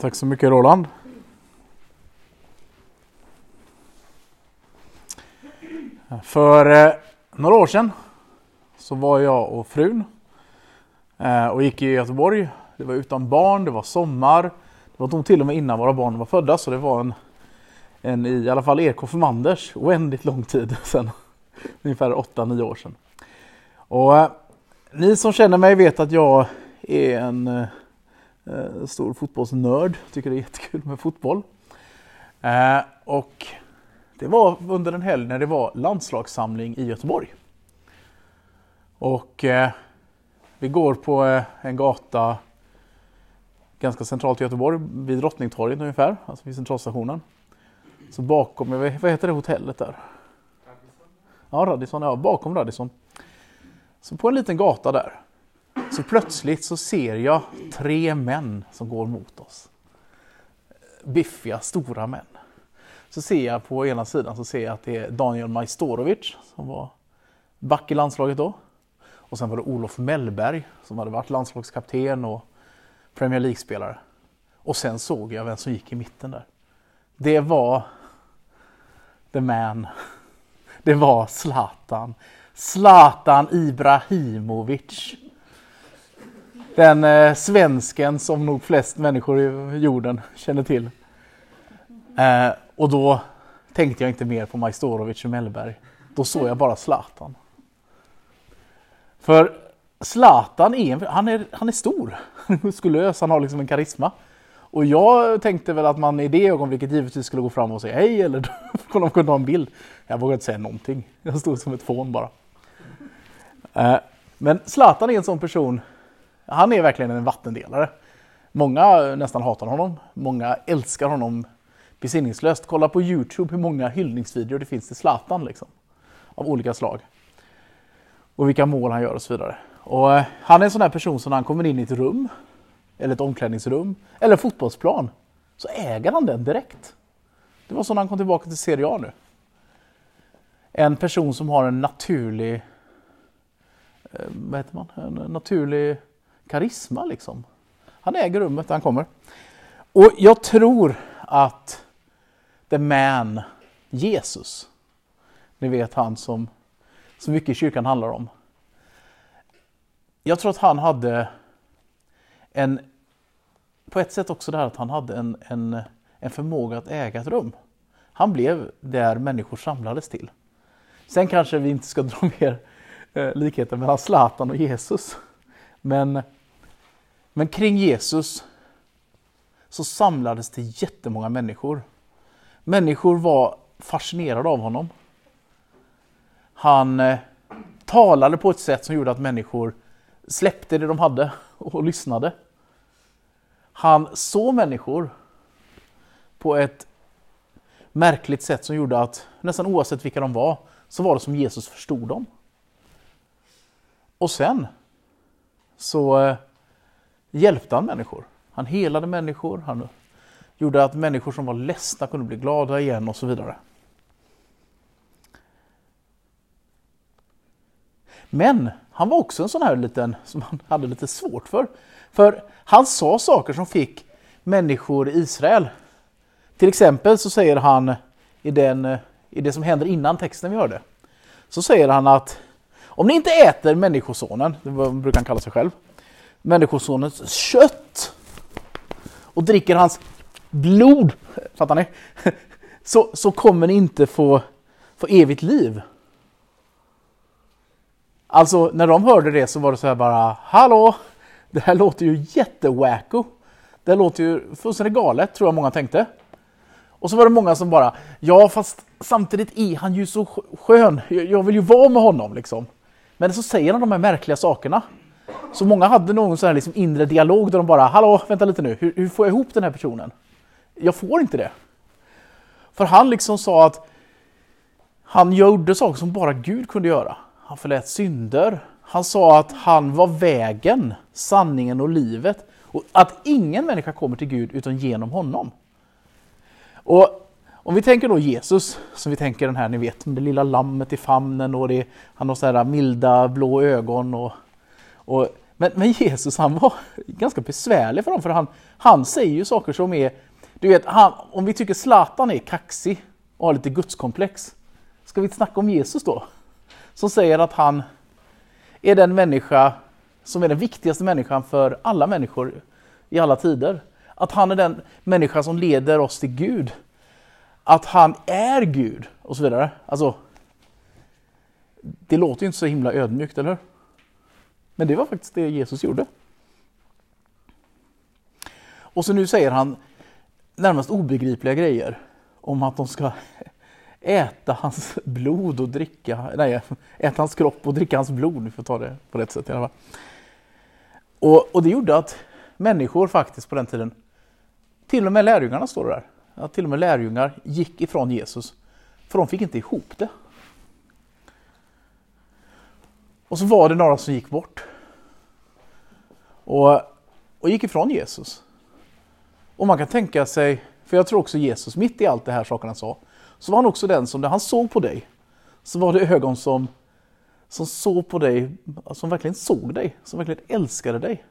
Tack så mycket Roland. För eh, några år sedan så var jag och frun eh, och gick i Göteborg. Det var utan barn, det var sommar. Det var nog till och med innan våra barn var födda så det var en, en i alla fall er konfirmanders oändligt lång tid sedan. Ungefär 8-9 år sedan. Och eh, ni som känner mig vet att jag är en stor fotbollsnörd. Tycker det är jättekul med fotboll. Eh, och det var under en helg när det var landslagssamling i Göteborg. Och eh, vi går på eh, en gata ganska centralt i Göteborg, vid Drottningtorget ungefär, alltså vid centralstationen. Så bakom, vad heter det hotellet där? Radisson. Ja, Radisson, ja, bakom Radisson. Så på en liten gata där så plötsligt så ser jag tre män som går mot oss. Biffiga, stora män. Så ser jag på ena sidan så ser jag att det är Daniel Majstorovic som var back i landslaget då. Och sen var det Olof Mellberg som hade varit landslagskapten och Premier League-spelare. Och sen såg jag vem som gick i mitten där. Det var the man. Det var Zlatan. Zlatan Ibrahimovic. Den eh, svensken som nog flest människor i jorden känner till. Eh, och då tänkte jag inte mer på Majstorovic och Mellberg. Då såg jag bara Zlatan. För Zlatan är, han är, han är stor, han är muskulös, han har liksom en karisma. Och jag tänkte väl att man i det ögonblicket givetvis skulle gå fram och säga hej eller kunna kunde ha en bild. Jag vågade inte säga någonting, jag stod som ett fån bara. Eh, men Zlatan är en sån person han är verkligen en vattendelare. Många nästan hatar honom, många älskar honom besinningslöst. Kolla på Youtube hur många hyllningsvideor det finns till Zlatan liksom. Av olika slag. Och vilka mål han gör och så vidare. Och eh, han är en sån här person som när han kommer in i ett rum, eller ett omklädningsrum, eller en fotbollsplan, så äger han den direkt. Det var så när han kom tillbaka till Serie A nu. En person som har en naturlig, eh, vad heter man, en naturlig karisma liksom. Han äger rummet han kommer. Och jag tror att the man, Jesus, ni vet han som så mycket i kyrkan handlar om. Jag tror att han hade en, på ett sätt också det här att han hade en, en, en förmåga att äga ett rum. Han blev där människor samlades till. Sen kanske vi inte ska dra mer eh, likheter mellan Zlatan och Jesus. Men men kring Jesus så samlades det jättemånga människor. Människor var fascinerade av honom. Han eh, talade på ett sätt som gjorde att människor släppte det de hade och lyssnade. Han såg människor på ett märkligt sätt som gjorde att nästan oavsett vilka de var så var det som Jesus förstod dem. Och sen så eh, hjälpte han människor. Han helade människor, han gjorde att människor som var ledsna kunde bli glada igen och så vidare. Men han var också en sån här liten som han hade lite svårt för. För han sa saker som fick människor i Israel. Till exempel så säger han i, den, i det som händer innan texten vi hörde. Så säger han att om ni inte äter människosonen, det brukar han kalla sig själv, Människosonens kött och dricker hans blod, fattar ni? Så, så kommer ni inte få, få evigt liv. Alltså när de hörde det så var det så här bara, hallå, det här låter ju jättewacko. Det här låter ju fullständigt galet, tror jag många tänkte. Och så var det många som bara, ja fast samtidigt är han ju så skön, jag vill ju vara med honom liksom. Men så säger han de här märkliga sakerna. Så många hade någon sån här liksom inre dialog där de bara, hallå, vänta lite nu, hur, hur får jag ihop den här personen? Jag får inte det. För han liksom sa att han gjorde saker som bara Gud kunde göra. Han förlät synder. Han sa att han var vägen, sanningen och livet. Och att ingen människa kommer till Gud utan genom honom. Och om vi tänker då Jesus, som vi tänker den här, ni vet, med det lilla lammet i famnen och det, han har så här milda blå ögon och och men, men Jesus han var ganska besvärlig för dem för han, han säger ju saker som är, du vet, han, om vi tycker Zlatan är kaxig och har lite gudskomplex, ska vi snacka om Jesus då? Som säger att han är den människa som är den viktigaste människan för alla människor i alla tider. Att han är den människa som leder oss till Gud. Att han är Gud och så vidare. Alltså, det låter ju inte så himla ödmjukt, eller hur? Men det var faktiskt det Jesus gjorde. Och så nu säger han närmast obegripliga grejer om att de ska äta hans blod och dricka, nej, äta hans kropp och dricka hans blod. Vi får ta det på rätt sätt i alla fall. Och, och det gjorde att människor faktiskt på den tiden, till och med lärjungarna står det där, att till och med lärjungar gick ifrån Jesus. För de fick inte ihop det. Och så var det några som gick bort. Och, och gick ifrån Jesus. Och man kan tänka sig, för jag tror också Jesus, mitt i allt det här sakerna sa, så var han också den som när han såg på dig, så var det ögon som, som såg på dig, som verkligen såg dig, som verkligen älskade dig.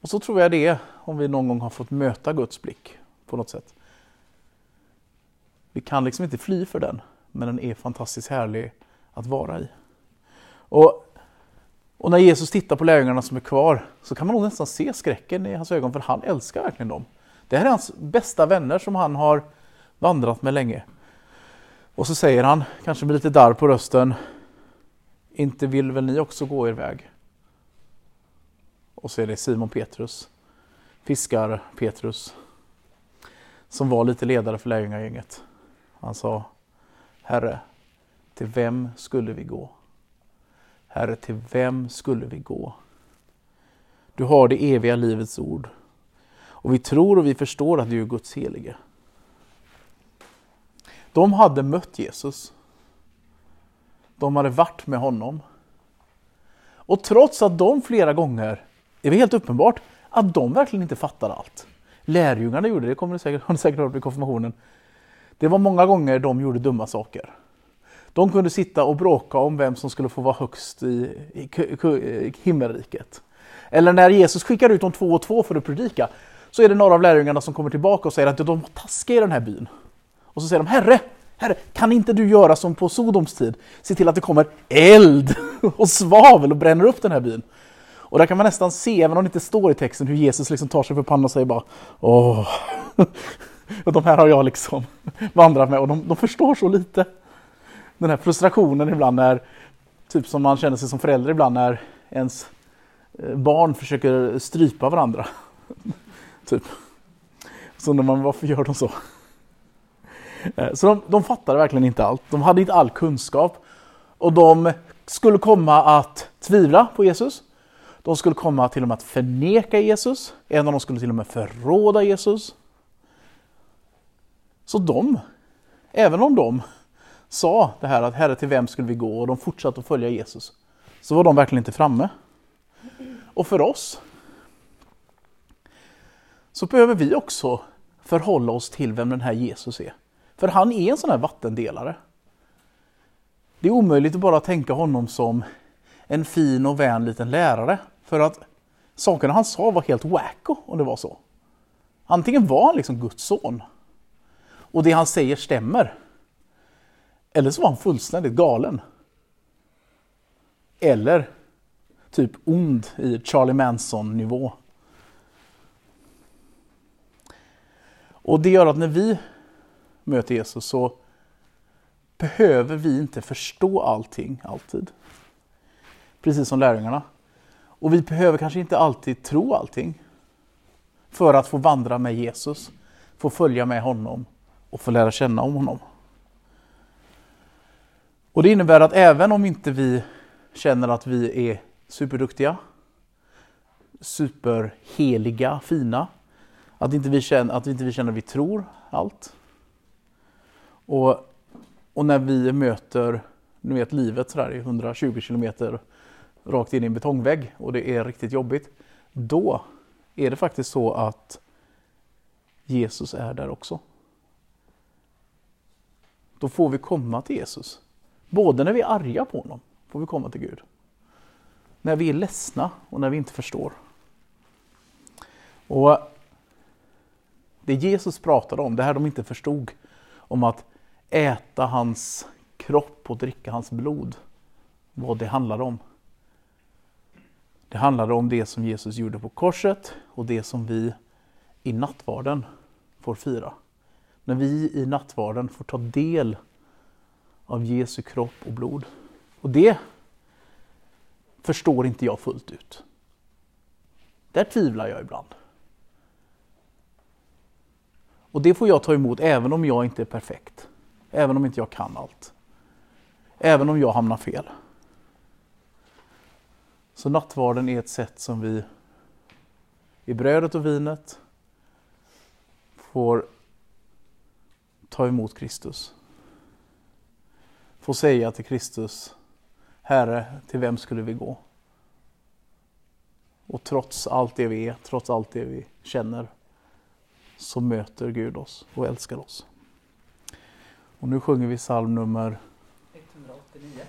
Och så tror jag det är om vi någon gång har fått möta Guds blick på något sätt. Vi kan liksom inte fly för den, men den är fantastiskt härlig att vara i. Och, och när Jesus tittar på lärjungarna som är kvar så kan man nog nästan se skräcken i hans ögon för han älskar verkligen dem. Det här är hans bästa vänner som han har vandrat med länge. Och så säger han, kanske med lite darr på rösten, inte vill väl ni också gå er väg? Och så är det Simon Petrus, fiskar Petrus, som var lite ledare för lärjungagänget. Han sa, Herre, till vem skulle vi gå? Herre, till vem skulle vi gå? Du har det eviga livets ord. Och vi tror och vi förstår att du är Guds helige. De hade mött Jesus. De hade varit med honom. Och trots att de flera gånger, det var helt uppenbart, att de verkligen inte fattade allt. Lärjungarna gjorde det, kommer du säkert, har ni säkert hört i konfirmationen. Det var många gånger de gjorde dumma saker. De kunde sitta och bråka om vem som skulle få vara högst i, i, i himmelriket. Eller när Jesus skickar ut dem två och två för att predika, så är det några av lärjungarna som kommer tillbaka och säger att de var taskiga i den här byn. Och så säger de, Herre, Herre, kan inte du göra som på Sodoms tid? Se till att det kommer eld och svavel och bränner upp den här byn. Och där kan man nästan se, även om det inte står i texten, hur Jesus liksom tar sig för pannan och säger bara Åh, och de här har jag liksom vandrat med och de, de förstår så lite. Den här frustrationen ibland när, typ som man känner sig som förälder ibland när ens eh, barn försöker strypa varandra. typ. Så undrar man, varför gör de så? Eh, så de, de fattade verkligen inte allt. De hade inte all kunskap. Och de skulle komma att tvivla på Jesus. De skulle komma till och med att förneka Jesus. En av dem skulle till och med förråda Jesus. Så de, även om de sa det här att Herre till vem skulle vi gå och de fortsatte att följa Jesus. Så var de verkligen inte framme. Och för oss så behöver vi också förhålla oss till vem den här Jesus är. För han är en sån här vattendelare. Det är omöjligt att bara tänka honom som en fin och vän liten lärare. För att sakerna han sa var helt wacko om det var så. Antingen var han liksom Guds son och det han säger stämmer. Eller så var han fullständigt galen. Eller typ ond i Charlie Manson-nivå. Och det gör att när vi möter Jesus så behöver vi inte förstå allting alltid. Precis som lärjungarna. Och vi behöver kanske inte alltid tro allting. För att få vandra med Jesus, få följa med honom och få lära känna om honom. Och Det innebär att även om inte vi känner att vi är superduktiga, superheliga, fina, att inte vi känner att inte vi känner att vi tror allt, och, och när vi möter nu vet, livet sådär i 120 kilometer rakt in i en betongvägg och det är riktigt jobbigt. Då är det faktiskt så att Jesus är där också. Då får vi komma till Jesus. Både när vi är arga på honom får vi komma till Gud. när vi är ledsna och när vi inte förstår. Och Det Jesus pratade om, det här de inte förstod, om att äta hans kropp och dricka hans blod, vad det handlade om. Det handlade om det som Jesus gjorde på korset och det som vi i nattvarden får fira. När vi i nattvarden får ta del av Jesu kropp och blod. Och det förstår inte jag fullt ut. Där tvivlar jag ibland. Och det får jag ta emot även om jag inte är perfekt. Även om inte jag kan allt. Även om jag hamnar fel. Så nattvarden är ett sätt som vi i brödet och vinet får ta emot Kristus. Får säga till Kristus, Herre, till vem skulle vi gå? Och trots allt det vi är, trots allt det vi känner, så möter Gud oss och älskar oss. Och nu sjunger vi psalm nummer 189.